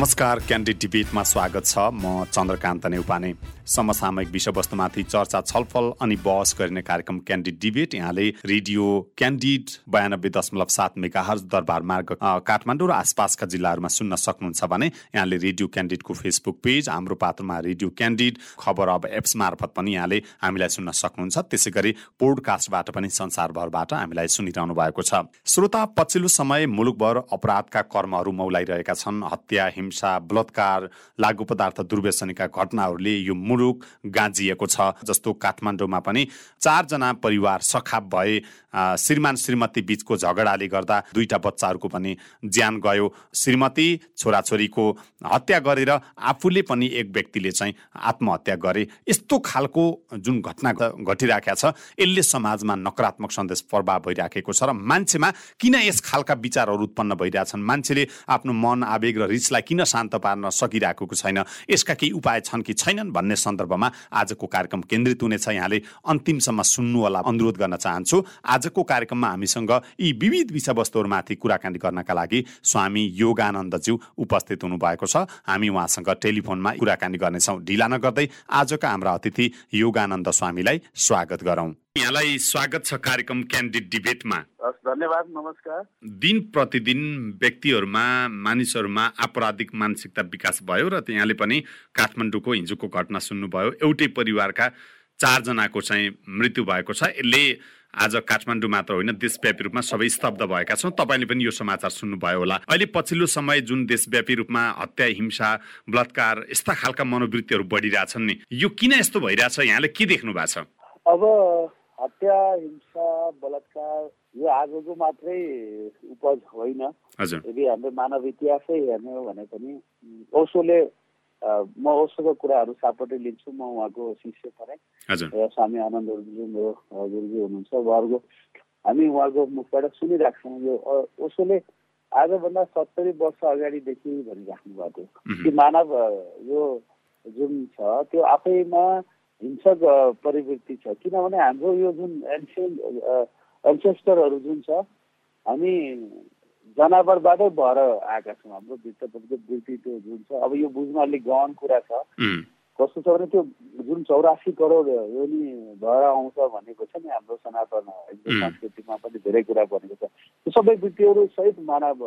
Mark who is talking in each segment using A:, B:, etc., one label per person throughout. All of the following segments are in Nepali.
A: नमस्कार क्यान्डिड डिबेटमा स्वागत छ। म चन्द्रकान्त नेउपाने। समसामयिक विषयवस्तुमाथि चर्चा छलफल अनि बहस गरिने कार्यक्रम क्यान्डिड डिबेट यहाँले रेडियो क्यान्डिड बयानब्बे दशमलव सात मेगाहर्ज दरबार मार्ग काठमाडौँ र आसपासका जिल्लाहरूमा सुन्न सक्नुहुन्छ भने यहाँले रेडियो क्यान्डिडको फेसबुक पेज हाम्रो पात्रमा रेडियो क्यान्डिड खबर अब एप्स मार्फत पनि यहाँले हामीलाई सुन्न सक्नुहुन्छ। त्यसै गरी पोडकास्टबाट पनि संसारभरबाट हामीलाई सुनिरहनु भएको छ। श्रोता पछिल्लो समय मुलुकभर अपराधका कर्महरू मौलाइरहेका छन्। हत्या हिंसा बलात्कार लागु पदार्थ दुर्व्यसनीका घटनाहरूले यो गाँजिएको छ जस्तो काठमाडौँमा पनि चारजना परिवार सखाप भए श्रीमान श्रीमती बिचको झगडाले गर्दा दुईटा बच्चाहरूको पनि ज्यान गयो। श्रीमती छोराछोरीको हत्या गरेर आफूले पनि एक व्यक्तिले चाहिँ आत्महत्या गरे। यस्तो खालको जुन घटना घटिराखेका छ यसले समाजमा नकारात्मक सन्देश प्रभाव भइराखेको छ र मान्छेमा किन यस खालका विचारहरू उत्पन्न भइरहेछन् मान्छेले आफ्नो मन आवेग र रिसलाई किन शान्त पार्न सकिरहेको छैन? यसका केही उपाय छन् कि छैनन् भन्ने सन्दर्भमा आजको कार्यक्रम केन्द्रित हुनेछ। यहाँले अन्तिमसम्म सुन्नु होला अनुरोध गर्न चाहन्छु आजको कार्यक्रममा हामीसँग यी विविध विषयवस्तुहरूमाथि कुराकानी गर्नका लागि स्वामी योगानन्दज्यू उपस्थित हुनुभएको छ। हामी उहाँसँग टेलिफोनमा कुराकानी गर्नेछौँ। ढिला नगर्दै आजका हाम्रा अतिथि योगानन्द स्वामीलाई स्वागत गरौँ। यहाँलाई स्वागत छ कार्यक्रम क्यान्डिड डिबेटमा
B: धन्यवाद नमस्कार।
A: दिन प्रतिदिन व्यक्तिहरूमा मानिसहरूमा आपराधिक मानसिकता विकास भयो र यहाँले पनि काठमाडौँको हिजोको घटना सुन्नुभयो। एउटै परिवारका चारजनाको चाहिँ मृत्यु भएको छ। यसले आज काठमाडौँ मात्र होइन देशव्यापी रूपमा सबै स्तब्ध भएका छौँ। तपाईँले पनि यो समाचार सुन्नुभयो होला। अहिले पछिल्लो समय जुन देशव्यापी रूपमा हत्या हिंसा बलात्कार यस्ता खालका मनोवृत्तिहरू बढिरहेछन् नि यो किन यस्तो भइरहेछ? यहाँले के देख्नु भएको छ?
B: अब हत्या हिंसा बलात्कार यो आजको मात्रै उपज होइन। यदि हाम्रो मानव इतिहासै हेर्ने हो भने पनि ओसोले म ओसोको कुराहरू सापट्टै लिन्छु म उहाँको शिष्य परेँ। स्वामी आनन्द गुरुजी गुरुजी हुनुहुन्छ उहाँहरूको हामी उहाँको मुखबाट सुनिराख्छौँ। यो ओसोले आजभन्दा सत्तरी वर्ष अगाडिदेखि भनिराख्नु भएको कि मानव यो जुन छ त्यो आफैमा हिंसक प्रवृत्ति छ। किनभने हाम्रो यो जुन एन्सियन्ट एन्सेस्टरहरू जुन छ हामी जनावरबाटै भएर आएका छौँ। हाम्रो भित्रपट्टिको वृत्ति त्यो जुन छ। अब यो बुझ्न अलिक गहन कुरा छ। कस्तो छ भने त्यो जुन चौरासी करोड यो नि भएर आउँछ भनेको छ नि हाम्रो सनातन संस्कृतिमा पनि धेरै कुरा भनेको छ। त्यो सबै वृत्तिहरू सहित मानव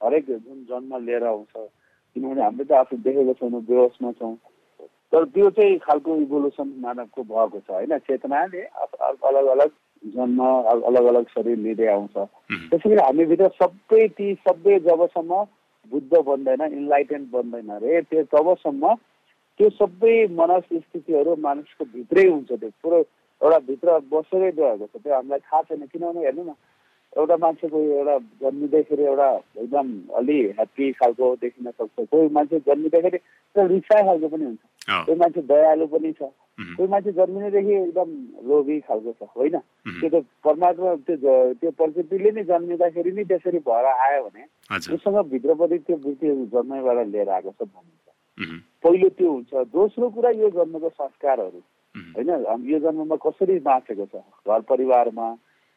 B: हरेक जुन जन्म लिएर आउँछ। किनभने हामीले त आफू देखेको छैनौँ बेहोसमा छौँ। तर त्यो चाहिँ खालको इभोल्युसन मानवको भएको छ होइन? चेतनाले अलग अलग जन्म अलग अलग शरीर लिँदै आउँछ। त्यसैले हामीभित्र सबै ती सबै जबसम्म बुद्ध बन्दैन इन्लाइटेन्ट बन्दैन अरे त्यो तबसम्म त्यो सबै मनस स्थितिहरू मानिसको भित्रै हुन्छ त्यो। पुरो एउटा भित्र बसेरै गएको छ त्यो हामीलाई थाहा छैन। किनभने हेर्नु न एउटा मान्छेको एउटा जन्मिँदैखेरि एउटा एकदम अलि ह्याप्पी खालको देखिन सक्छ। कोही मान्छे जन्मिँदाखेरि रिसाइ खालको पनि हुन्छ। कोही मान्छे दयालु पनि छ। कोही मान्छे जन्मिनेदेखि एकदम लोभी खालको छ होइन? त्यो त परमात्मा त्यो त्यो प्रकृतिले नै जन्मिँदाखेरि नै त्यसरी भएर आयो भने उसँग भित्रपट्टि त्यो वृत्तिहरू जन्मैबाट लिएर आएको छ भनिन्छ पहिलो त्यो हुन्छ। दोस्रो कुरा यो जन्मको संस्कारहरू होइन? यो जन्ममा कसरी बाँचेको छ? घर परिवारमा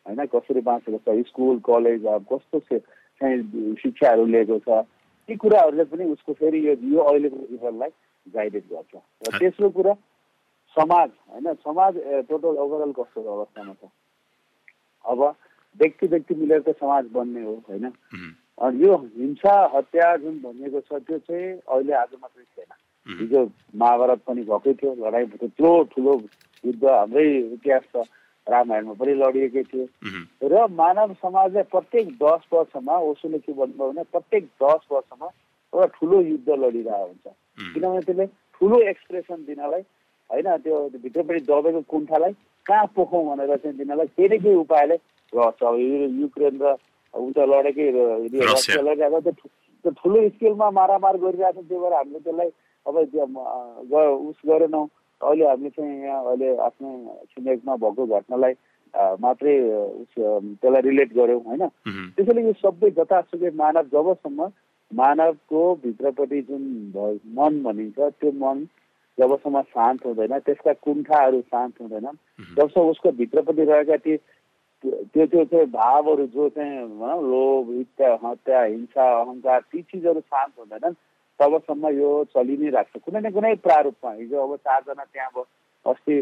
B: होइन कसरी बाँचेको छ स्कुल कलेज अब कस्तो चाहिँ शिक्षाहरू लिएको छ ती कुराहरूले पनि उसको फेरि यो यो अहिलेको जीवनलाई गाइडेड गर्छ। र तेस्रो कुरा समाज होइन समाज टोटल ओभरअल कस्तो अवस्थामा छ? अब व्यक्ति व्यक्ति मिलेर त समाज बन्ने हो होइन? अनि यो हिंसा हत्या जुन भनिएको छ त्यो चाहिँ अहिले आज मात्रै थिएन हिजो महाभारत पनि भएकै थियो लडाइँ त्यत्रो ठुलो युद्ध हाम्रै इतिहास छ। रामायणमा पनि लडिएकै थियो। र मानव समाजले प्रत्येक दस वर्षमा ओसोले के भन्नुभयो भने प्रत्येक दस वर्षमा एउटा ठुलो युद्ध लडिरहेको हुन्छ। किनभने त्यसले ठुलो एक्सप्रेसन दिनलाई होइन त्यो भित्रपट्टि दबेको कुण्ठालाई कहाँ पोखौँ भनेर चाहिँ दिनलाई केही न केही उपायले गर्छ अब युक्रेन र उता लडेकै रसिया। लडिरहेको त्यो ठुलो स्केलमा मारामार गरिरहेको छ। त्यही भएर हामीले त्यसलाई अब त्यो उस गरेनौँ। अहिले हामी चाहिँ यहाँ अहिले आफ्नो छिमेकमा भएको घटनालाई मात्रै त्यसलाई रिलेट गऱ्यौँ होइन? त्यसैले यो सबै जतासुकै मानव जबसम्म मानवको भित्रपट्टि जुन मन भनिन्छ त्यो मन जबसम्म शान्त हुँदैन त्यसका कुण्ठाहरू शान्त हुँदैन जबसम्म उसको भित्रपट्टि रहेका ती त्यो त्यो चाहिँ भावहरू जो चाहिँ भनौँ लोभ इच्छा हत्या हिंसा अहङ्कार ती चिजहरू शान्त हुँदैनन् तबसम्म यो चलि नै राख्छ। कुनै न कुनै प्रारूपमा। हिजो अब चारजना त्यहाँ अब अस्ति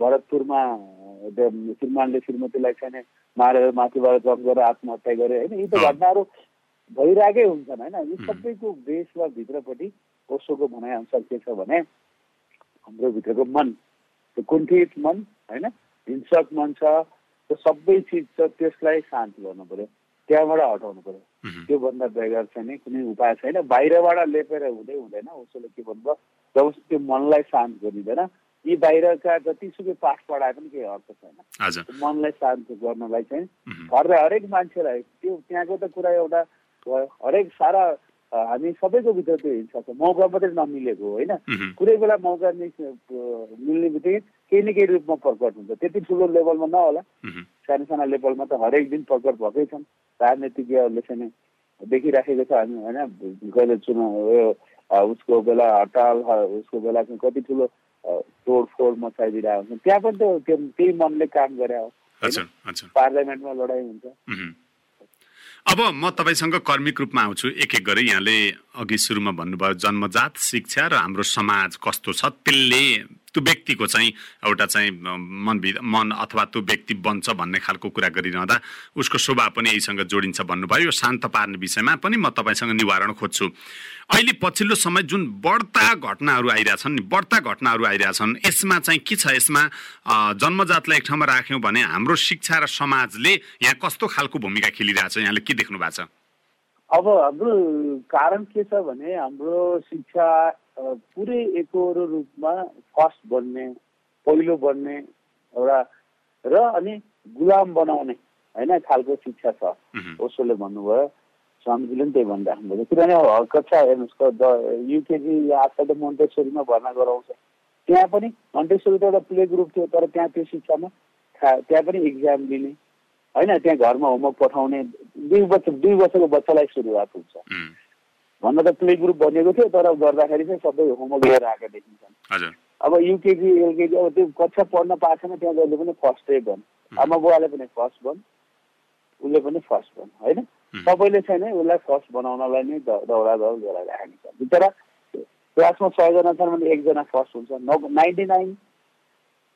B: भरतपुरमा श्रीमानले श्रीमतीलाई चाहिँ मारेर माथिबाट जप गरेर आत्महत्या गरे होइन? यी त घटनाहरू भइरहेकै हुन्छन् होइन? यी सबैको बेस वा भित्रपट्टि ओसोको भनाइअनुसार के छ भने हाम्रो भित्रको मन त्यो कुण्ठित मन होइन? हिंसक मन छ त्यो सबै चिज छ त्यसलाई शान्त गर्नु पऱ्यो त्यहाँबाट हटाउनु पऱ्यो त्योभन्दा बेगर चाहिँ नि कुनै उपाय छैन। बाहिरबाट लेपेर हुँदै हुँदैन उसोले के भन्नुभयो जब त्यो मनलाई शान्त गरिँदैन। यी बाहिरका जतिसुकै पाठ पढाए पनि केही अर्थ छैन। मनलाई शान्त गर्नलाई चाहिँ घरलाई हरेक मान्छेलाई त्यो त्यहाँको त कुरा एउटा हरेक सारा हामी सबैको भित्र त्यो हिंसा छ। मौका मात्रै नमिलेको होइन? कुनै बेला मौका मिल्ने बित्तिकै केही न केही रूपमा प्रकट हुन्छ। त्यति ठुलो लेभलमा नहोला। सानो सानो लेभलमा त हरेक दिन प्रकट भएकै छन्। राजनीतिज्ञहरूले चाहिँ देखिराखेको छ। हामी होइन कहिले चुनाव यो उसको बेला हडताल उसको बेला चाहिँ कति ठुलो तोडफोड मचाइदिरहेको हुन्छ त्यहाँ पनि त त्यही मनले काम गरे हो। पार्लियामेन्टमा लडाइँ हुन्छ।
A: अब म तपाईँसँग कर्मिक रूपमा आउँछु। एक एक गरी यहाँले अघि सुरुमा भन्नुभयो जन्मजात शिक्षा र हाम्रो समाज कस्तो छ? त्यसले त्यो व्यक्तिको चाहिँ एउटा चाहिँ मन मन अथवा त्यो व्यक्ति बन्छ भन्ने खालको कुरा गरिरहँदा उसको स्वभाव पनि यहीसँग जोडिन्छ भन्नुभयो। यो शान्त पार्ने विषयमा पनि म तपाईँसँग निवारण खोज्छु। अहिले पछिल्लो समय जुन बढ्ता घटनाहरू आइरहेछन् बढ्ता घटनाहरू आइरहेछन् यसमा चाहिँ के छ? यसमा जन्मजातलाई एक ठाउँमा राख्यौँ भने हाम्रो शिक्षा र समाजले यहाँ कस्तो खालको भूमिका खेलिरहेछ? यहाँले के देख्नु भएको छ?
B: अब हाम्रो कारण के छ भने हाम्रो शिक्षा पुरै एकहोरो रूपमा फर्स्ट बन्ने पहिलो बन्ने एउटा र अनि गुलाम बनाउने होइन खालको शिक्षा छ। ओसोले भन्नुभयो स्वामीजीले पनि त्यही भनिराख्नुभयो किनभने कक्षा हेर्नुहोस् युकेजी आजकल त मन्टेश्वरीमा भर्ना गराउँछ। त्यहाँ पनि मन्टेश्वरी त एउटा प्ले ग्रुप थियो तर त्यहाँ त्यो शिक्षामा त्यहाँ पनि इक्जाम दिने। होइन त्यहाँ घरमा होमवर्क पठाउने दुई वर्ष दुई वर्षको बच्चालाई सुरुवात हुन्छ। भन्न त प्ले ग्रुप बनिएको थियो तर गर्दाखेरि चाहिँ सबै होमवर्क लिएर आएका देखिन्छन्। अब युकेजी एलकेजी अब त्यो कक्षा पढ्न पाएको छैन त्यहाँ जहिले पनि फर्स्टै बन आमा बुवाले पनि फर्स्ट बन उसले पनि फर्स्ट बन होइन? सबैले छैन उसलाई फर्स्ट बनाउनलाई नै दौडा दौड गराइरहेको छ बिचरा क्लासमा सयजना छन् भने एकजना फर्स्ट हुन्छ। नाइन्टी नाइन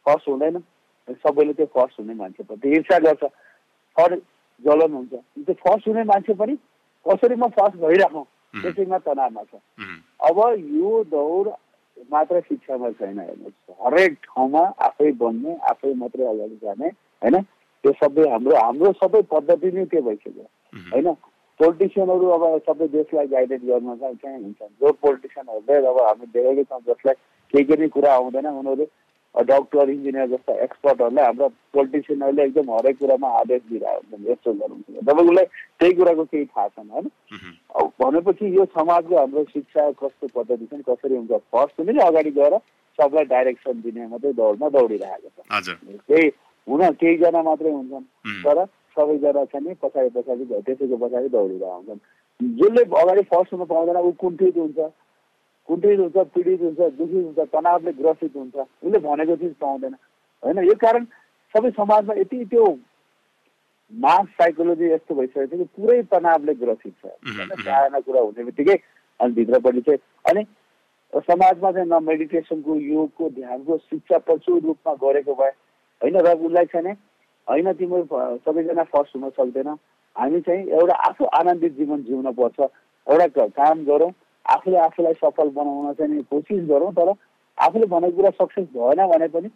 B: फर्स्ट हुँदैन। सबैले त्यो फर्स्ट हुने मान्छेप्रति ईर्षा गर्छ। फर जलन हुन्छ। त्यो फर्स्ट हुने मान्छे पनि कसरी म फर्स्ट भइराखौँ? त्यसैमा तनावमा छ। अब यो दौड मात्र शिक्षामा छैन हेर्नुहोस्। हरेक ठाउँमा आफै बन्ने आफै मात्रै अगाडि जाने होइन? त्यो सबै हाम्रो हाम्रो सबै पद्धति नै त्यो भइसक्यो। होइन? पोलिटिसियनहरू अब सबै देशलाई गाइडेड गर्न चाहिँ हुन्छ जो पोलिटिसियनहरूले अब हामी देखेकै छौँ जसलाई केही केही कुरा आउँदैन उनीहरू डक्टर इन्जिनियर जस्ता एक्सपर्टहरूलाई हाम्रो पोलिटिसियनहरूले एकदम हरेक कुरामा आदेश दिइरहेको हुन्छ यस्तो गर्नुहुन्छ उसलाई त्यही कुराको केही थाहा छैन होइन भनेपछि यो समाजको हाम्रो शिक्षा कस्तो पद्धति छ कसरी हुन्छ फर्स्ट पनि अगाडि गएर सबलाई डाइरेक्सन दिने मात्रै दौडमा दौडिरहेको छ केही हुन केहीजना मात्रै हुन्छन् तर सबैजना चाहिँ पछाडि पछाडि त्यसैको पछाडि दौडिरहेको हुन्छन् जसले अगाडि फर्स्ट हुन पाउँदैन ऊ कुण्ठित हुन्छ कुण्ठित हुन्छ पीडित हुन्छ दुखी हुन्छ तनावले ग्रसित हुन्छ उसले भनेको चिज पाउँदैन होइन यो कारण सबै समाजमा यति त्यो मास साइकोलोजी यस्तो भइसकेको छ कि पुरै तनावले ग्रसित छ। होइन चाहेना कुरा हुने बित्तिकै अनि भित्रपट्टि चाहिँ अनि समाजमा चाहिँ न मेडिटेसनको योगको ध्यानको शिक्षा प्रचुर रूपमा गरेको भए होइन र उसलाई चाहिँ होइन तिम्रो सबैजना फर्स्ट हुन सक्दैन। हामी चाहिँ एउटा आफू आनन्दित जीवन जिउन पर्छ। एउटा काम गरौँ आफूले आफूलाई सफल बनाउन चाहिँ कोसिस गरौँ तर आफूले भनेको कुरा सक्सेस भएन भने पनि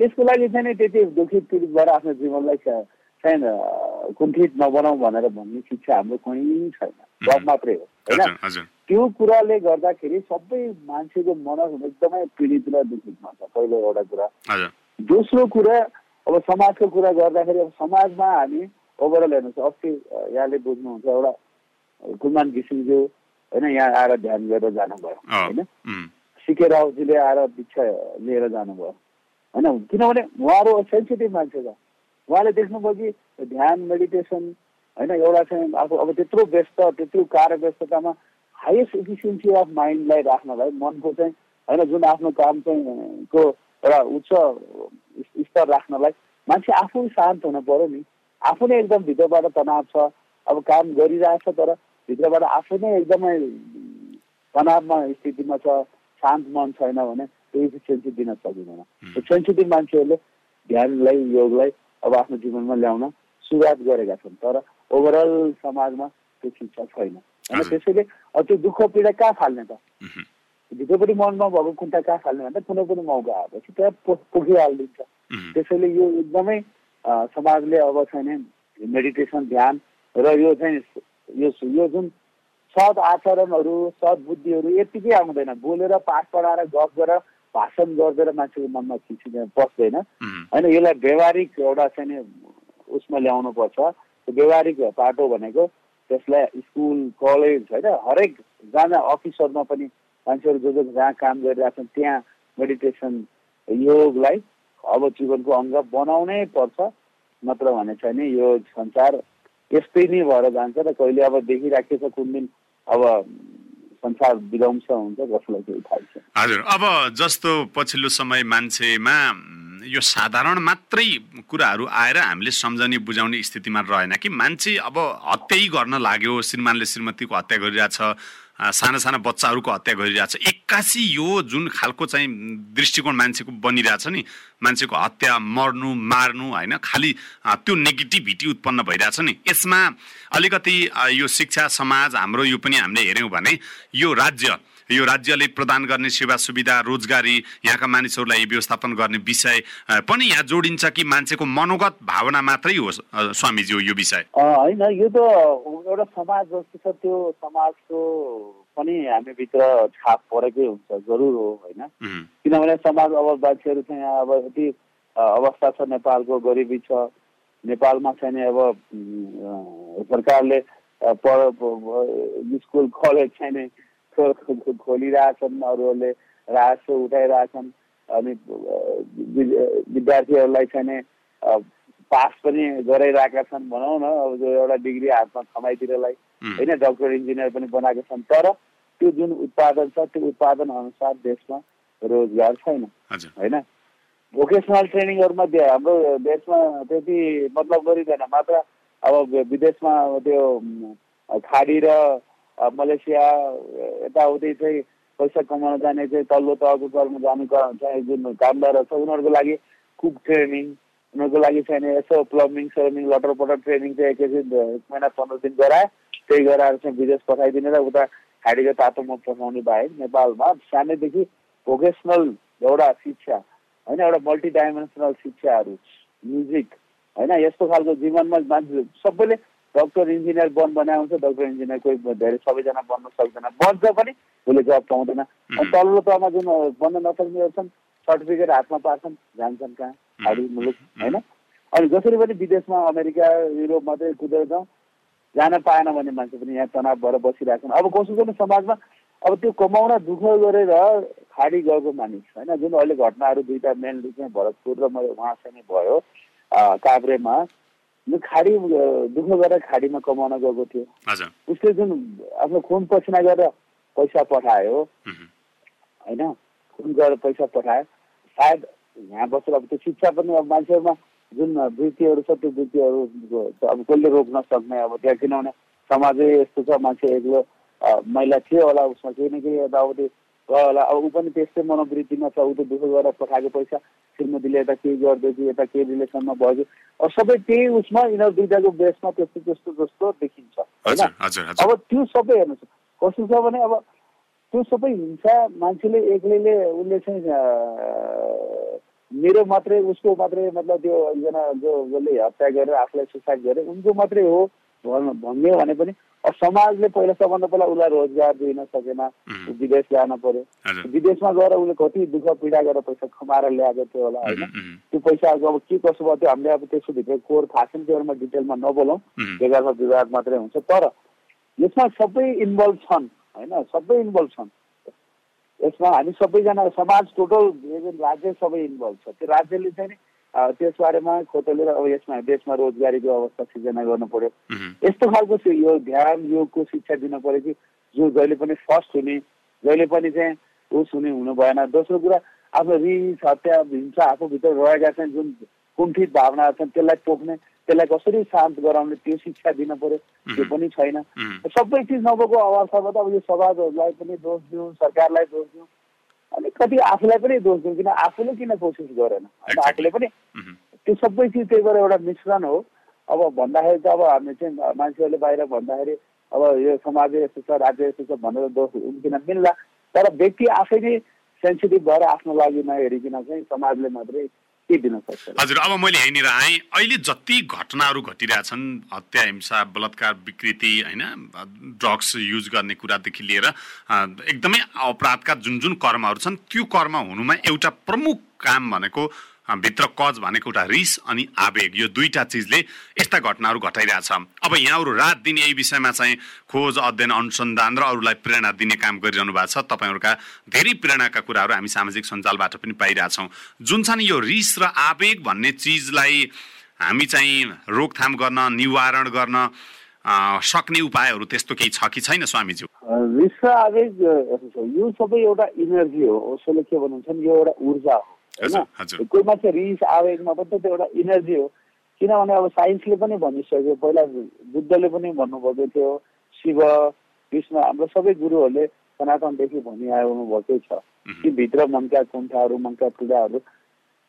B: त्यसको लागि चाहिँ नि त्यति दुखित पीडित भएर आफ्नो जीवनलाई चाहिँ कुण्ठित नबनाऊ भनेर भन्ने शिक्षा हाम्रो कहीँ छैन। जब मात्रै हो होइन? त्यो कुराले गर्दाखेरि सबै मान्छेको मन एकदमै पीडित र दुखितमा छ पहिलो एउटा कुरा। दोस्रो कुरा अब समाजको कुरा गर्दाखेरि अब समाजमा हामी ओभरअल हेर्नुहोस् अस्ति यहाँले बुझ्नुहुन्छ एउटा कुलमान घिसिङज्यू होइन यहाँ आएर ध्यान गरेर जानुभयो। होइन? सिके रावजीले आएर दीक्षा लिएर जानुभयो। होइन? किनभने उहाँहरू सेन्सिटिभ मान्छे छ। उहाँले देख्नुभयो कि ध्यान मेडिटेसन होइन एउटा चाहिँ आफू अब त्यत्रो व्यस्त त्यत्रो कार्य व्यस्ततामा हाइएस्ट इफिसियन्सी अफ माइन्डलाई राख्नलाई मनको चाहिँ होइन जुन आफ्नो काम चाहिँ को एउटा उच्च स्तर राख्नलाई मान्छे आफू शान्त हुनु पऱ्यो नि। आफू नै एकदम भित्रबाट तनाव छ अब काम गरिरहेछ तर भित्रबाट आफू नै एकदमै तनावमा स्थितिमा छ शान्त मन छैन भने त्यो इफिसियन्सी दिन सकिँदैन। सेन्सिटिभ मान्छेहरूले ध्यानलाई योगलाई अब आफ्नो जीवनमा ल्याउन सुरुवात गरेका छन् तर ओभरअल समाजमा त्यो शिक्षा छैन। होइन त्यसैले त्यो दुःख पीडा कहाँ फाल्ने त? भित्रपट्टि मनमा भएको कुन्टा कहाँ फाल्ने भन्दा कुनै पनि मौका आएपछि त्यहाँ पोखिहालिदिन्छ त्यसैले यो एकदमै समाजले अब चाहिँ मेडिटेसन ध्यान र यो चाहिँ यो यो जुन सद आचरणहरू सद्बुद्धिहरू यत्तिकै आउँदैन। बोलेर पाठ पढाएर गफ गरेर भाषण गरिदिएर मान्छेको मनमा खिचिँदैन पस्दैन होइन यसलाई व्यवहारिक एउटा चाहिँ उसमा ल्याउनु पर्छ। व्यवहारिक पाटो भनेको त्यसलाई स्कुल कलेज होइन हरेक जहाँ अफिसहरूमा पनि मान्छेहरू जो जो जहाँ काम गरिरहेछन् त्यहाँ मेडिटेसन योगलाई अब जीवनको अङ्ग बनाउनै पर्छ। नत्र भने चाहिँ नि यो संसार यस्तै नै भएर जान्छ र कहिले अब देखिराखेको छ कुन दिन अब संसार विध्वंस हुन्छ कसलाई केही थाहा छ
A: हजुर अब जस्तो पछिल्लो समय मान्छेमा यो साधारण मात्रै कुराहरू आएर हामीले सम्झने बुझाउने स्थितिमा रहेन कि मान्छे अब हत्यै गर्न लाग्यो श्रीमानले श्रीमतीको हत्या गरिरहेछ साना साना बच्चाहरूको हत्या गरिरहेछ। एक्कासी यो जुन खालको चाहिँ दृष्टिकोण मान्छेको बनिरहेछ नि मान्छेको हत्या मर्नु मार्नु होइन खालि त्यो नेगेटिभिटी उत्पन्न भइरहेछ नि। यसमा अलिकति यो शिक्षा समाज हाम्रो यो पनि हामीले हेऱ्यौँ भने यो राज्य यो राज्यले प्रदान गर्ने सेवा सुविधा रोजगारी यहाँका मानिसहरूलाई व्यवस्थापन गर्ने विषय पनि यहाँ जोडिन्छ कि मान्छेको मनोगत भावना मात्रै हो स्वामीजी यो विषय?
B: होइन यो त एउटा समाज जस्तो छ त्यो समाजको पनि हामीभित्र छाप परेकै हुन्छ जरुर हो होइन? किनभने समाज अब मान्छेहरू चाहिँ अब यति अवस्था छ नेपालको गरिबी छ नेपालमा चाहिँ अब सरकारले स्कुल कलेज चाहिँ खोलिरहेछन् अरूहरूले राजस्व उठाइरहेछन्। अनि विद्यार्थीहरूलाई चाहिँ पास पनि गराइरहेका छन् भनौँ न अब जो एउटा डिग्री हातमा कमाइतिरलाई। होइन डक्टर इन्जिनियर पनि बनाएका छन् तर त्यो जुन उत्पादन छ त्यो उत्पादन अनुसार देशमा रोजगार छैन। होइन? भोकेसनल ट्रेनिङहरूमा हाम्रो देशमा त्यति मतलब गरिँदैन। मात्र अब विदेशमा त्यो खाडी र मलेसिया यताउति चाहिँ पैसा कमाउन जाने चाहिँ तल्लो तहको कर्म जाने चाहिँ जुन कामदार छ उनीहरूको लागि कुक ट्रेनिङ उनीहरूको लागि चाहिँ यसो प्लम्बिङ सलम्बिङ लटर पटर ट्रेनिङ चाहिँ एकैछिन एक महिना पन्ध्र दिन गराए त्यही गराएर चाहिँ विदेश पठाइदिने र उता खाडीको तातोमा पठाउने बाहेक नेपालमा। सानैदेखि भोकेसनल एउटा शिक्षा होइन एउटा मल्टिडाइमेन्सनल शिक्षाहरू म्युजिक होइन यस्तो खालको जीवनमा मान्छे सबैले डक्टर इन्जिनियर बन बनाउँछ डक्टर इन्जिनियर कोही धेरै सबैजना बन्न सक्दैन। बन्छ पनि उसले जब पाउँदैन। अनि तल्लो तहमा जुन बन्न नसक्नेहरू छन् सर्टिफिकेट हातमा पार्छन् जान्छन् कहाँ? हाडी मुलुक होइन? अनि जसरी पनि विदेशमा अमेरिका युरोप मात्रै कुदेर जाउँ जान पाएन भने मान्छे पनि यहाँ तनाव भएर बसिरहेछन्। अब कसो पनि समाजमा? अब त्यो कमाउन दुःख गरेर खाडी गएको मानिस होइन? जुन अहिले घटनाहरू दुईवटा मेन चाहिँ भरतपुर र मैले उहाँसँग भयो काभ्रेमा यो खाडी दुःख गरेर खाडीमा कमाउन गएको थियो। उसले जुन आफ्नो खुन पसिना गरेर पैसा पठायो होइन? खुन गरेर पैसा पठायो। सायद यहाँ बसेर अब त्यो शिक्षा पनि अब मान्छेहरूमा जुन वृत्तिहरू छ त्यो वृत्तिहरू अब कसले रोक्न सक्ने? अब त्यहाँ किनभने समाजै यस्तो छ मान्छे एक्लो महिला थियो होला उसमा केही न केही यताउति गयो होला। अब ऊ पनि त्यस्तै मनोवृत्तिमा छ ऊ त दुःख गरेर पठाएको पैसा श्रीमतीले यता केही गर्दैछु यता केही रिलेसनमा भयो अब सबै त्यही उसमा यिनीहरू दुइटाको बेसमा त्यस्तो त्यस्तो जस्तो देखिन्छ होइन? अब त्यो सबै हेर्नुहोस्। कस्तो छ भने अब त्यो सबै हिंसा मान्छेले एक्लैले उसले चाहिँ मेरो मात्रै उसको मात्रै मतलब त्यो एकजना जो जसले हत्या गरेर आफूलाई सुसाइड गरे उनको मात्रै हो। भन्यो भने पनि समाजले पहिला सबभन्दा पहिला उसलाई रोजगार दिन सकेन विदेश जान पर्यो। विदेशमा गएर उसले कति दुःख पीडा गरेर पैसा कमाएर ल्याएको थियो होला होइन? त्यो पैसाको अब के कसो भयो त्यो हामीले अब त्यसको भित्र कोर थाहा छैन डिटेलमा नबोलौँ। बेगारमा विवाद मात्रै हुन्छ। तर यसमा सबै इन्भल्भ छन् होइन? सबै इन्भल्भ छन्। यसमा हामी सबैजना समाज टोटल राज्य सबै इन्भल्भ छ। त्यो राज्यले चाहिँ नि त्यस बारेमा खोतलेर अब यसमा देशमा रोजगारीको अवस्था सिर्जना गर्नु पर्यो। यस्तो खालको यो ध्यान योगको शिक्षा दिन पर्यो कि जो जहिले पनि फर्स्ट हुने जहिले पनि चाहिँ उस हुने हुनु भएन। दोस्रो कुरा आफ्नो रिस हत्या हिंसा आफूभित्र रहेका छन् जुन कुण्ठित भावनाहरू छन् त्यसलाई पोख्ने त्यसलाई कसरी शान्त गराउने त्यो शिक्षा दिन पर्यो त्यो पनि छैन। सबै चिज नभएको अवस्थामा त अब यो समाजहरूलाई पनि दोष दिउँ सरकारलाई दोष दिउँ। अनि कति आफूलाई पनि दोष दिउँ किन आफूले किन कोसिस गरेन? होइन आफूले पनि त्यो सबै चिज त्यही भएर एउटा मिश्रण हो। अब भन्दाखेरि त अब हामी चाहिँ मान्छेहरूले बाहिर भन्दाखेरि अब यो समाज यस्तो छ राज्य यस्तो छ भनेर दोष उम्किन मिल्ला। तर व्यक्ति आफै नै सेन्सिटिभ भएर आफ्नो लागि नहेरिकन चाहिँ समाजले मात्रै के दिन सक्छ
A: हजुर अब मैले यहीँनिर आएँ। अहिले जति घटनाहरू घटिरहेछन् हत्या हिंसा बलात्कार विकृति होइन ड्रग्स युज गर्ने कुरादेखि लिएर एकदमै अपराधका जुन जुन कर्महरू छन् त्यो कर्म हुनुमा एउटा प्रमुख काम भनेको भित्र कज भनेको एउटा रिस अनि आवेग यो दुईटा चिजले यस्ता घटनाहरू घटाइरहेछ। अब यहाँहरू रात दिन यही विषयमा चाहिँ खोज अध्ययन अनुसन्धान र अरूलाई प्रेरणा दिने काम गरिरहनु भएको छ। तपाईँहरूका धेरै प्रेरणाका कुराहरू हामी सामाजिक सञ्जालबाट पनि पाइरहेछौँ। जुन छ नि यो रिस र आवेग भन्ने चिजलाई हामी चाहिँ रोकथाम गर्न निवारण गर्न सक्ने उपायहरू त्यस्तो केही छ कि छैन स्वामीज्यू
B: रिस र आवेग यो सबै एउटा इनर्जी हो। उसले के भन्नुहुन्छ यो एउटा ऊर्जा हो। होइन? कोही मान्छे रिस आवेगमा पनि त त्यो एउटा इनर्जी हो। किनभने अब साइन्सले पनि भनिसक्यो पहिला बुद्धले पनि भन्नुभएको थियो शिव कृष्ण हाम्रो सबै गुरुहरूले सनातनदेखि भनिआउनु भएकै छ। कि भित्र मनका कुण्ठाहरू मनका पीडाहरू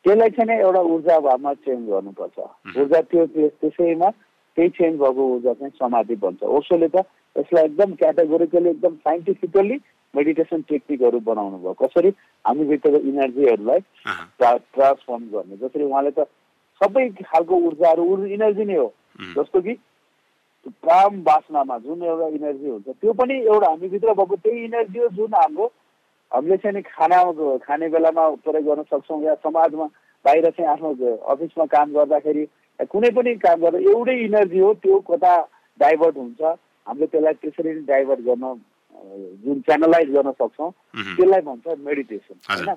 B: त्यसलाई चाहिँ नै एउटा ऊर्जा भावमा चेन्ज गर्नुपर्छ। ऊर्जा त्यो त्यसैमा त्यही चेन्ज भएको ऊर्जा चाहिँ समाधि भन्छ ओसोले त यसलाई एकदम क्याटेगोरिकली एकदम साइन्टिफिकल्ली मेडिटेसन टेक्निकहरू बनाउनु भयो। कसरी हामीभित्रको इनर्जीहरूलाई ट्रान्सफर्म गर्ने। जसरी उहाँले त सबै खालको ऊर्जाहरू इनर्जी नै हो। जस्तो कि प्राम बासनामा जुन एउटा इनर्जी हुन्छ त्यो पनि एउटा हामीभित्र भएको त्यही इनर्जी हो जुन हाम्रो हामीले चाहिँ नि खाना खाने बेलामा प्रयोग गर्न सक्छौँ या समाजमा बाहिर चाहिँ आफ्नो अफिसमा काम गर्दाखेरि कुनै पनि काम गर्दा एउटै इनर्जी हो त्यो कता डाइभर्ट हुन्छ। हामीले त्यसलाई त्यसरी नै डाइभर्ट गर्न जुन च्यानलाइज गर्न सक्छौँ त्यसलाई भन्छ मेडिटेसन होइन?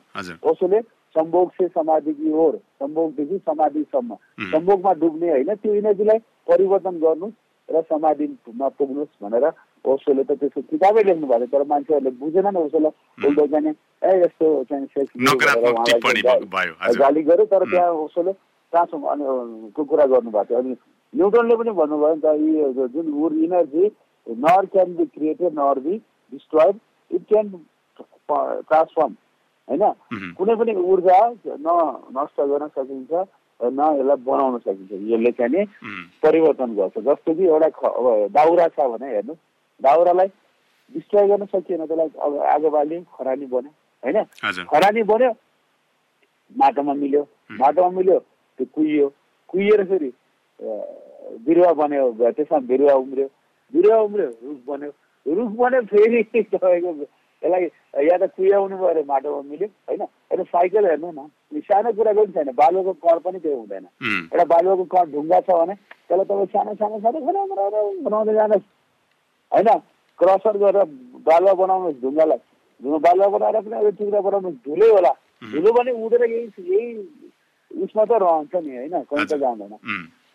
B: कसोले सम्भोग से समाधिकी हो सम्भोगदेखि समाधिसम्म सम्भोगमा डुब्ने होइन त्यो इनर्जीलाई परिवर्तन गर्नु र समाधिमा पुग्नुहोस् भनेर ओसोले त त्यसको किताबै लेख्नु भएको तर मान्छेहरूले बुझेनन् ओसोलाई। बोल्दै जाने ए यस्तो चाहिँ गाली गर्यो तर त्यहाँ ओसोले ट्रान्सफर्म को कुरा गर्नुभएको थियो। अनि न्युटनले पनि भन्नुभयो नि त यी जुन energy nor can be created nor be destroyed it can transform होइन कुनै पनि ऊर्जा न नष्ट गर्न सकिन्छ न यसलाई बनाउन सकिन्छ यसले चाहिँ नि परिवर्तन गर्छ जस्तो कि एउटा दाउरा छ भने हेर्नु दाउरालाई डिस्ट्रोय गर्न सकिएन त्यसलाई अब आगो बाल्यो खरानी बन्यो होइन खरानी बन्यो माटोमा मिल्यो माटोमा मिल्यो त्यो कुहियो कुहिएर फेरि बिरुवा बन्यो त्यसमा बिरुवा उम्रियो बिरुवा उम्रियो रुख बन्यो। रुख बन्यो फेरि तपाईँको यसलाई या त कुहाउनु भयो अरे माटोमा मिल्यो होइन? एउटा साइकल हेर्नु न। सानो कुरा पनि छैन। बालुवाको कण पनि त्यो हुँदैन। एउटा बालुवाको कण ढुङ्गा छ भने त्यसलाई तपाईँ सानो सानो सानो बनाउँदै जानुहोस्। होइन? क्रसर गरेर बालुवा बनाउनुहोस् ढुङ्गालाई। ढुङ्गा बालुवा बनाएर पनि अब टुक्रा बनाउनुहोस्। धुलै होला। धुलो पनि उडेर यही यही उसमा त रहन्छ नि होइन? कहीँ त जाँदैन।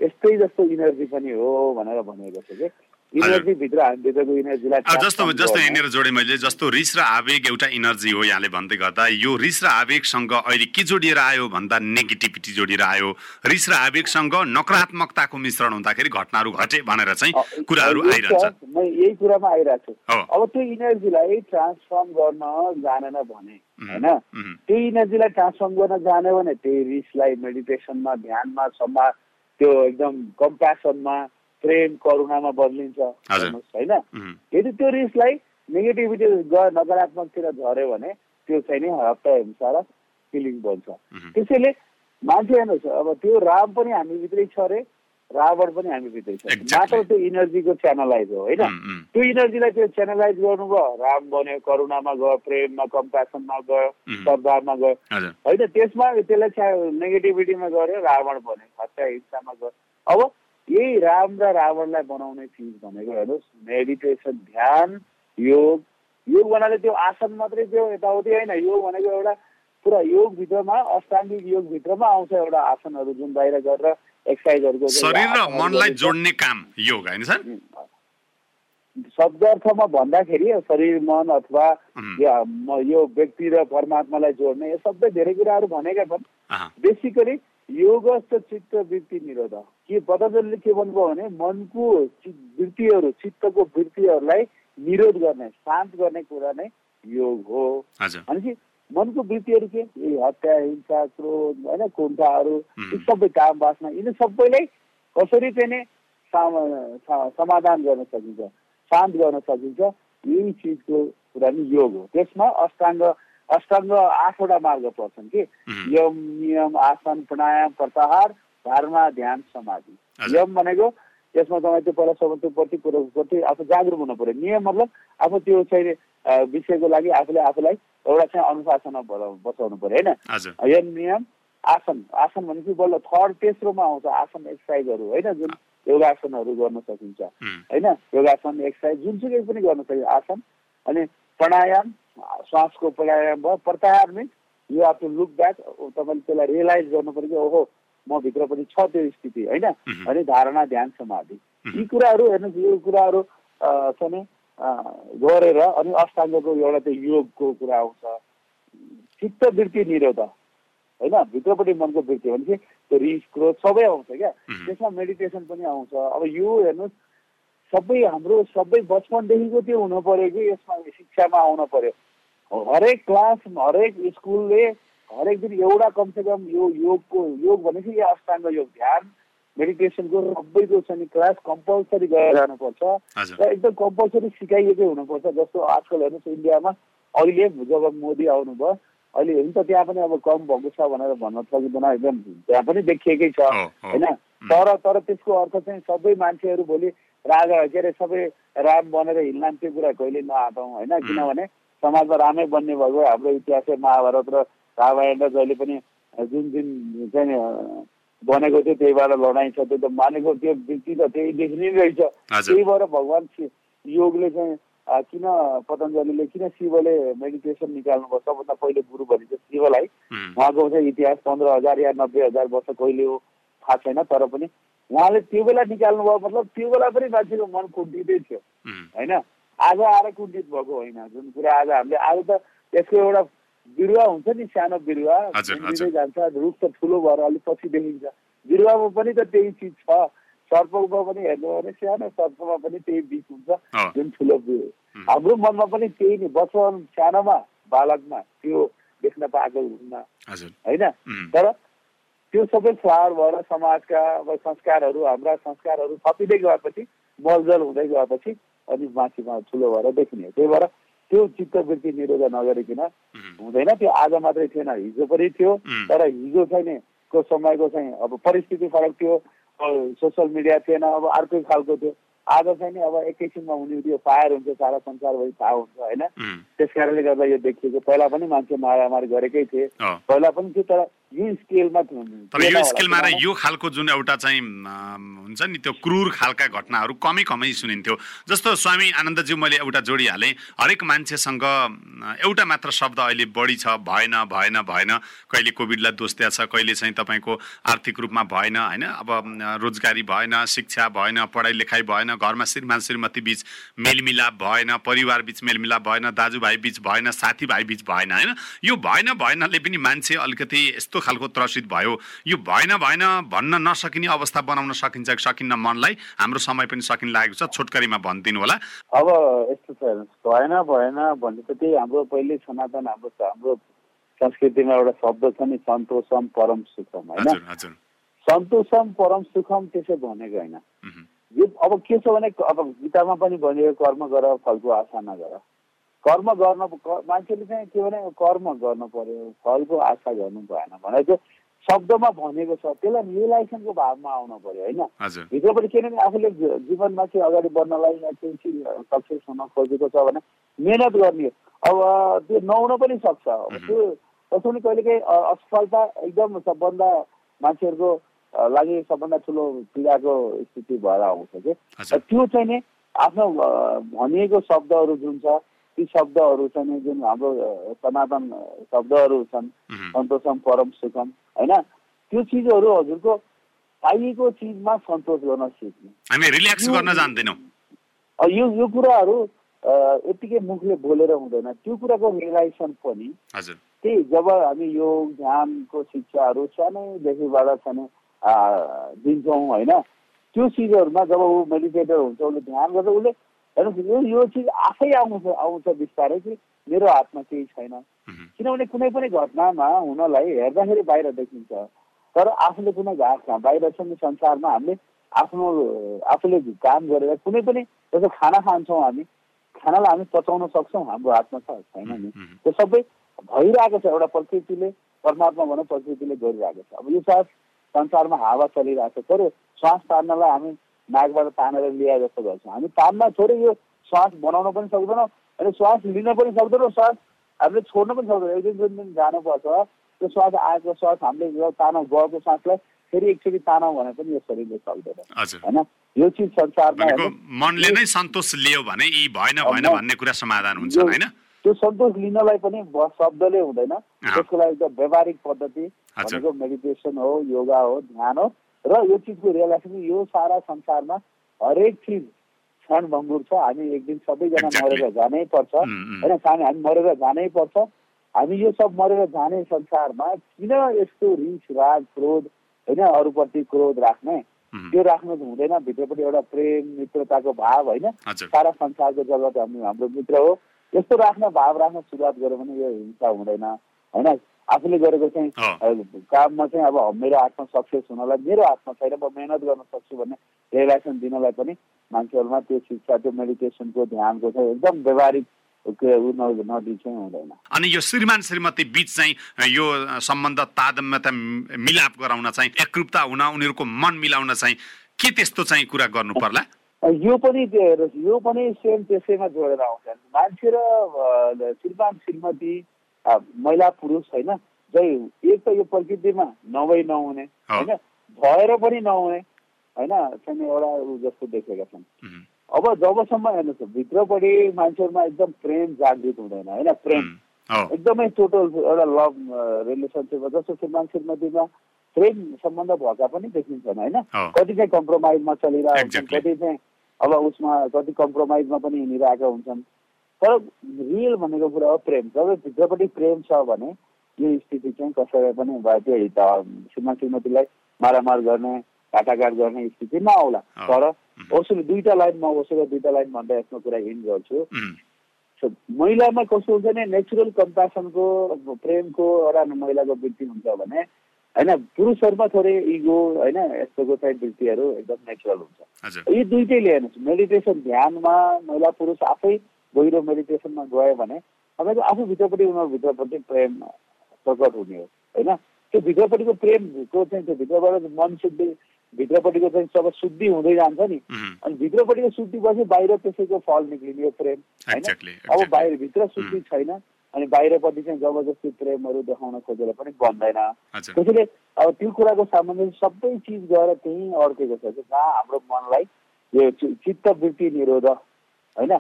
B: यस्तै जस्तो इनर्जी पनि हो भनेर भनिएको छ कि?
A: जस्तो जस्तो यहाँनिर जोडेँ मैले जस्तो रिस र आवेग एउटा इनर्जी हो यहाँले भन्दै गर्दा यो रिस र आवेगसँग अहिले के जोडिएर आयो भन्दा नेगेटिभिटी जोडिएर आयो। रिस र आवेगसँग नकारात्मकताको मिश्रण हुँदाखेरि घटनाहरू घटे भनेर चाहिँ कुराहरू आइरहन्छ।
B: म यही कुरामा आइरहेको छु। अब त्यो इनर्जीलाई ट्रान्सफर्म गर्न जानेन भने होइन? त्यो इनर्जीलाई ट्रान्सफर्म गर्न जाने भने त्यही रिसलाई मेडिटेसनमा ध्यानमा सम्मा त्यो एकदम कम्प्यासनमा प्रेम करुणामा बदलिन्छ। होइन? यदि त्यो रिसलाई नेगेटिभिटी नकारात्मकतिर झऱ्यो भने त्यो चाहिँ नि हप्ता हिंसा र फिलिङ बन्छ त्यसैले मान्छे हेर्नुहोस् अब त्यो राम पनि हामीभित्रै छ अरे रावण पनि हामीभित्रै छ। मात्र त्यो इनर्जीको च्यानलाइज हो होइन? त्यो इनर्जीलाई त्यो च्यानलाइज गर्नुभयो राम बन्यो करुणामा गयो प्रेममा कम्प्यासनमा गयो सद्भावमा गयो। होइन त्यसमा त्यसलाई नेगेटिभिटीमा गऱ्यो रावण बन्यो हत्या हिंसामा गयो। अब यही राम र रावणलाई बनाउने चिज भनेको हेर्नुहोस् मेडिटेसन ध्यान योग। योग भन्नाले त्यो आसन मात्रै त्यो यताउति होइन। योग भनेको एउटा पुरा योगभित्रमा अष्टाङ्गिक योगभित्रमा आउँछ एउटा आसनहरू जुन बाहिर गरेर एक्सर्साइजहरूको
A: शरीर र मनलाई जोड्ने काम योग होइन सर?
B: शब्द अर्थमा भन्दाखेरि शरीर मन अथवा यो व्यक्ति र परमात्मालाई जोड्ने यो सबै धेरै कुराहरू भनेका छन्। बेसिकली योग चित्त वृत्ति निरोध। के पतञ्जलीले के भन्नुभयो भने मनको वृत्तिहरू चित्तको वृत्तिहरूलाई निरोध गर्ने शान्त गर्ने कुरा नै योग हो। भनेपछि मनको वृत्तिहरू के? हत्या हिंसा क्रोध होइन कुण्ठाहरू यी सबै काम बाँच्न यिनी सबैलाई कसरी चाहिँ समाधान गर्न सकिन्छ शान्त गर्न सकिन्छ यही चिजको कुरा नि योग हो। त्यसमा अष्टाङ्ग अष्टाङ्ग आठवटा मार्ग पर्छन् कि? यम नियम आसन प्राणायाम प्रत्याहार धारणा ध्यान समाधि। यम भनेको त्यसमा तपाईँ त्यो पहिला सब प्रति कुरोप्रति आफू जागरुक हुनु पर्यो नियम मतलब आफू त्यो चाहिँ विषयको लागि आफूले आफूलाई एउटा चाहिँ अनुशासनमा बचाउनु पर्यो होइन? यम नियम आसन आसन भनेपछि बल्ल थर्ड तेस्रोमा आउँछ आसन एक्सर्साइजहरू होइन? जुन योगासनहरू गर्न सकिन्छ होइन? योगासन एक्सर्साइज जुनसुकै पनि गर्न सकिन्छ आसन अनि प्राणायाम श्वासको प्राणायाम भयो प्रत्याहार means you to look back तपाईँले त्यसलाई रियलाइज गर्नु पऱ्यो कि ओहो म भित्र पनि छ त्यो स्थिति होइन? अनि धारणा ध्यान समाधि। यी कुराहरू हेर्नुहोस् यो कुराहरू चाहिँ गरेर अनि अष्टाङ्गको एउटा त्यो योगको कुरा आउँछ। चित्तवृत्ति निरोध होइन? भित्रपट्टि मनको वृत्ति भनेपछि त्यो रिस क्रोध सबै आउँछ क्या। त्यसमा मेडिटेसन पनि आउँछ। अब यो हेर्नुहोस् सबै हाम्रो सबै बचपनदेखिको त्यो हुनु पऱ्यो कि यसमा शिक्षामा आउन पर्यो। हरेक क्लास हरेक स्कुलले हरेक दिन एउटा कमसेकम यो योगको योग भनेपछि यो अष्टाङ्ग योग ध्यान मेडिटेसनको सबैको छ नि क्लास कम्पलसरी गएर जानुपर्छ र एकदम कम्पलसरी सिकाइएकै हुनुपर्छ जस्तो आजकल हेर्नुहोस् इन्डियामा अहिले जब मोदी आउनुभयो अहिले हुन्छ त्यहाँ पनि अब कम भएको छ भनेर भन्न सकिँदैन एकदम त्यहाँ पनि देखिएकै छ होइन? तर तर त्यसको अर्थ चाहिँ सबै मान्छेहरू भोलि राजा के अरे सबै राम बनेर हिँड्लान् त्यो कुरा कहिले नआटौँ होइन? किनभने समाजमा रामै बन्ने भएको हाम्रो इतिहास महाभारत र रामायण जहिले पनि जुन जुन चाहिँ बनेको थियो त्यहीबाट लडाइँ छ त्यो त मानेको त्यो व्यक्ति त त्यही देखिने रहेछ। त्यही भएर भगवान् योगले चाहिँ किन पतञ्जलीले किन शिवले मेडिटेसन निकाल्नुभयो सबभन्दा पहिले गुरु भनिन्छ शिवलाई। उहाँको चाहिँ इतिहास पन्ध्र हजार या नब्बे हजार वर्ष कहिले हो थाहा छैन तर पनि उहाँले त्यो बेला निकाल्नु भयो मतलब त्यो बेला पनि मान्छेको मन कुण्ठितै थियो। होइन? आज आएर कुण्ठित भएको होइन जुन कुरा आज हामीले आज त त्यसको एउटा बिरुवा हुन्छ नि सानो बिरुवा। जान्छ रुख त ठुलो भएर अलिक पछि देखिन्छ। बिरुवामा पनि त त्यही चिज छ। सर्पमा पनि हेर्नु भने सानो सर्पमा पनि त्यही बिच हुन्छ जुन ठुलो हाम्रो मनमा पनि त्यही नै बचपन सानोमा बालकमा त्यो देख्न पाएको हुन्न। होइन? तर त्यो सबै फ्लावर भएर समाजका अब संस्कारहरू हाम्रा संस्कारहरू थपिँदै गएपछि मलजल हुँदै गएपछि अनि माथिमा ठुलो भएर देखिने त्यही भएर त्यो चित्तवृत्ति निरोध नगरिकन हुँदैन त्यो आज मात्रै थिएन हिजो पनि थियो तर हिजो चाहिँ को समयको चाहिँ अब परिस्थिति फरक थियो सोसियल मिडिया थिएन अब अर्कै खालको थियो। आज चाहिँ नि अब एकैछिनमा हुने त्यो फायर हुन्छ सारा संसारभरि थाहा हुन्छ होइन? त्यस कारणले गर्दा यो देखिएको पहिला पनि मान्छे मारामारी गरेकै थिए। पहिला पनि थियो तर स्केलमा
A: तर यो स्केलमा र यो खालको जुन एउटा चाहिँ हुन्छ नि त्यो क्रूर खालका घटनाहरू कमै कमै सुनिन्थ्यो। जस्तो स्वामी आनन्दज्यू मैले एउटा जोडिहालेँ हरेक मान्छेसँग एउटा मात्र शब्द अहिले बढी छ भएन भएन भएन। कहिले कोभिडलाई दोष दिएको छ कहिले चाहिँ तपाईँको आर्थिक रूपमा भएन होइन? अब रोजगारी भएन शिक्षा भएन पढाइ लेखाइ भएन घरमा श्रीमान श्रीमती बिच मेलमिलाप भएन परिवार बिच मेलमिलाप भएन दाजुभाइ बिच भएन साथीभाइ बिच भएन होइन? यो भएन भएनले पनि मान्छे अलिकति यस्तो खालको त्रसित भयो। यो भएन भएन भन्न नसकिने अवस्था बनाउन सकिन्छ कि सकिन्न मनलाई। हाम्रो समय पनि सकिन लागेको छ। छोटकरीमा भनिदिनु होला।
B: अब यस्तो छ भएन भएन भनेपछि त्यही हाम्रो पहिले सनातन हाम्रो हाम्रो संस्कृतिमा एउटा शब्द छ नि सन्तोषम परम सुखम होइन? सन्तोषम परम सुखम त्यसो भनेको होइन। यो अब के छ भने अब गीतामा पनि भनिएको कर्म गर फलको आशा नगर। कर्म गर्न मान्छेले चाहिँ के भने कर्म गर्नु पर्यो फलको आशा गर्नु भएन भने चाहिँ शब्दमा भनेको छ त्यसलाई रियलाइजेसनको भावमा आउनु पर्यो होइन? भित्रपट्टि किनभने आफूले जीवनमा चाहिँ अगाडि बढ्नलाई या केही चिज सक्सेस हुन खोजेको छ भने मिहिनेत गर्ने अब त्यो नहुन पनि सक्छ। त्यो कसै पनि कहिलेकाहीँ असफलता एकदम सबभन्दा मान्छेहरूको लागि सबभन्दा ठुलो पीडाको स्थिति भएर आउँछ कि? त्यो चाहिँ नि आफ्नो भनिएको शब्दहरू जुन छ ती शब्दहरू चाहिँ जुन हाम्रो सनातन शब्दहरू छन् सन्तोषम परम सुखम होइन? त्यो चिजहरू हजुरको पाइएको चिजमा सन्तोष गर्न सिक्ने।
A: हामी रिल्याक्स गर्न जान्दैनौँ।
B: यो यो कुराहरू यत्तिकै मुखले बोलेर हुँदैन। त्यो कुराको रियलाइजेसन पनि त्यही जब हामी योग ध्यानको शिक्षाहरू सानैदेखिबाट सानो दिन्छौँ होइन? त्यो चिजहरूमा जब ऊ मेडिटेटर हुन्छ उसले ध्यान गर्छ उसले हेर्नुहोस् यो चिज आफै आउँछ आउँछ बिस्तारै कि मेरो हातमा केही छैन। किनभने कुनै पनि घटनामा हुनलाई हेर्दाखेरि बाहिर देखिन्छ। तर आफूले कुनै घाट बाहिर छ नि संसारमा हामीले आफ्नो आफूले काम गरेर कुनै पनि जस्तो खाना खान्छौँ हामी खानालाई हामी पचाउन सक्छौँ हाम्रो हातमा छ छैन नि। त्यो सबै भइरहेको छ एउटा प्रकृतिले परमात्मा भनौँ प्रकृतिले गरिरहेको छ। अब यो साथ संसारमा हावा चलिरहेको छ तर श्वास तान्नलाई हामी नाकबाट तानेर ल्याए जस्तो गर्छौँ। हामी तान्न थोरै यो श्वास बनाउन पनि सक्दैनौँ अनि श्वास लिन पनि सक्दैनौँ श्वास हामीले छोड्न पनि सक्दैनौँ। एक दिन जुन दिन जानुपर्छ। त्यो श्वास आएको श्वास हामीले तानौँ गएको श्वासलाई फेरि एकचोटि तानौँ भने पनि यो शरीरले सक्दैन। होइन? यो चिज संसारमा
A: मनले नै सन्तोष लियो भने यी भएन भएन भन्ने कुरा समाधान हुन्छ होइन?
B: त्यो सन्तोष लिनलाई पनि शब्दले हुँदैन। त्यसको लागि त व्यावहारिक पद्धति भनेको मेडिटेसन हो योगा हो ध्यान हो। र यो चिजको रियलाइजेसन यो सारा संसारमा हरेक चिज क्षणभङ्गुर छ। हामी एक दिन सबैजना मरेर जानै पर्छ। होइन हामी मरेर जानै पर्छ। हामी यो सब मरेर जाने संसारमा किन यस्तो रिस राग क्रोध होइन अरूप्रति क्रोध राख्ने? त्यो राख्नु हुँदैन। भित्रपट्टि एउटा प्रेम मित्रताको भाव होइन सारा संसारको जगत हामी हाम्रो मित्र हो। यस्तो राख्न भाव राख्न सुरुवात गऱ्यो भने यो हिंसा हुँदैन। होइन आफूले गरेको चाहिँ काममा चाहिँ अब मेरो हातमा सक्सेस हुनलाई मेरो हातमा छैन म मेहनत गर्न सक्छु भन्ने रियलाइजेसन दिनलाई पनि मान्छेहरूमा त्यो शिक्षा त्यो मेडिटेसनको ध्यानको चाहिँ एकदम व्यवहारिक
A: अनि यो श्रीमान श्रीमती बिच चाहिँ यो सम्बन्ध तादम्यता मिलाप गराउन चाहिँ एकरूपता हुन उनीहरूको मन मिलाउन चाहिँ के त्यस्तो चाहिँ कुरा गर्नु पर्ला?
B: यो पनि यो पनि सेम त्यसैमा जोडेर आउँछ। मान्छे र श्रीमान श्रीमती महिला पुरुष होइन? जै एक त यो प्रकृतिमा नभई नहुने होइन? भएर पनि नहुने होइन? चाहिँ एउटा जस्तो देखेका छन्। अब जबसम्म हेर्नुहोस् भित्रपट्टि मान्छेहरूमा एकदम प्रेम जागृत हुँदैन होइन? प्रेम। एकदमै टोटल एउटा लभ रिलेसनसिपमा जस्तो श्रीमान श्रीमतीमा प्रेम सम्बन्ध भएका पनि देखिन्छन् होइन? कति चाहिँ कम्प्रोमाइजमा चलिरहेको हुन्छन् कति चाहिँ अब उसमा कति कम्प्रोमाइजमा पनि हिँडिरहेका हुन्छन्। तर रियल भनेको कुरा हो प्रेम। जब भित्रपट्टि प्रेम छ भने यो स्थिति चाहिँ कसैलाई पनि भयो त्यो श्रीमान श्रीमतीलाई मारामार गर्ने काटाकाट गर्ने स्थिति नआउला। तर ओसोले दुईवटा लाइन म ओसोको दुईवटा लाइन भन्दा आफ्नो कुरा हिन्ड गर्छु। महिलामा कस्तो हुन्छ भने नेचुरल कम्पेसनको प्रेमको एउटा महिलाको वृत्ति हुन्छ भने होइन पुरुषहरूमा थोरै इगो होइन यस्तोको चाहिँ वृत्तिहरू एकदम नेचुरल हुन्छ। यी दुइटैले हेर्नुहोस् मेडिटेसन ध्यानमा महिला पुरुष आफै गहिरो मेडिटेसनमा गयो भने तपाईँको आफू भित्रपट्टि उनीहरूभित्रपट्टि प्रेम प्रकट हुने हो होइन त्यो भित्रपट्टिको प्रेमको चाहिँ त्यो भित्रबाट मन शुद्धि भित्रपट्टिको चाहिँ सब शुद्धि हुँदै जान्छ नि अनि भित्रपट्टिको शुद्धि पछि बाहिर त्यसैको फल निक्लिने प्रेम होइन अब बाहिर भित्र शुद्धि छैन अनि बाहिरपट्टि चाहिँ जबरजस्ती प्रेमहरू देखाउन खोजेर पनि बन्दैन त्यसैले अब त्यो कुराको सामान्य सबै चिज गएर त्यहीँ अड्केको छ जहाँ हाम्रो मनलाई यो चित्तवृत्ति निरोध होइन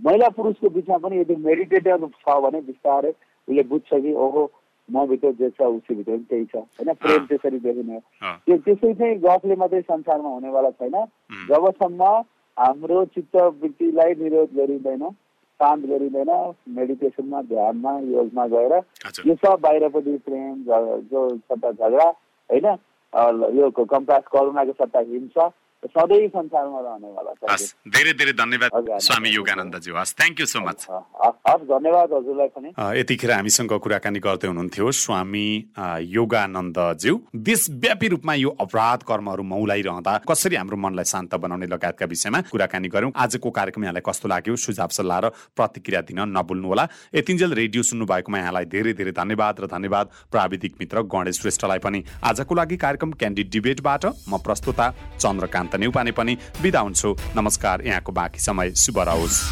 B: महिला पुरुषको बिचमा पनि यदि मेडिटेटर छ भने बिस्तारै उसले बुझ्छ कि ओहो मभित्र जे छ उसैभित्र पनि त्यही छ। होइन प्रेम त्यसरी देखिने त्यो त्यसै चाहिँ गफले मात्रै संसारमा हुनेवाला छैन। जबसम्म हाम्रो चित्तवृत्तिलाई निरोध गरिँदैन शान्त गरिँदैन मेडिटेसनमा ध्यानमा योगमा गएर यो सब बाहिरपट्टि प्रेम जो सट्टा झगडा होइन यो कम्पास करुणाको सट्टा हिंसा सधैँ संसारमा रहनेवाला
A: छ धेरै धेरै धन्यवाद स्वामी योगानन्दजी हस् थ्याङ्क यू सो मच
B: हस् धन्यवाद हजुरलाई पनि
A: यतिखेर हामीसँग कुराकानी गर्दै हुनुहुन्थ्यो स्वामी योगानन्दज्यू देशव्यापी रूपमा यो अपराध कर्महरू मौलाइरहँदा कसरी हाम्रो मनलाई शान्त बनाउने लगायतका विषयमा कुराकानी गऱ्यौँ आजको कार्यक्रम यहाँलाई कस्तो लाग्यो सुझाव सल्लाह र प्रतिक्रिया दिन नभुल्नुहोला यतिन्जेल रेडियो सुन्नु भएकोमा यहाँलाई धेरै धेरै धन्यवाद र धन्यवाद प्राविधिक मित्र गणेश श्रेष्ठलाई पनि आजको लागि कार्यक्रम क्यान्डिड डिबेटबाट म प्रस्तुता चन्द्रकान्त नेउपाने पनि बिदा हुन्छु। नमस्कार यहाँको बाँकी समय शुभ रहोस्।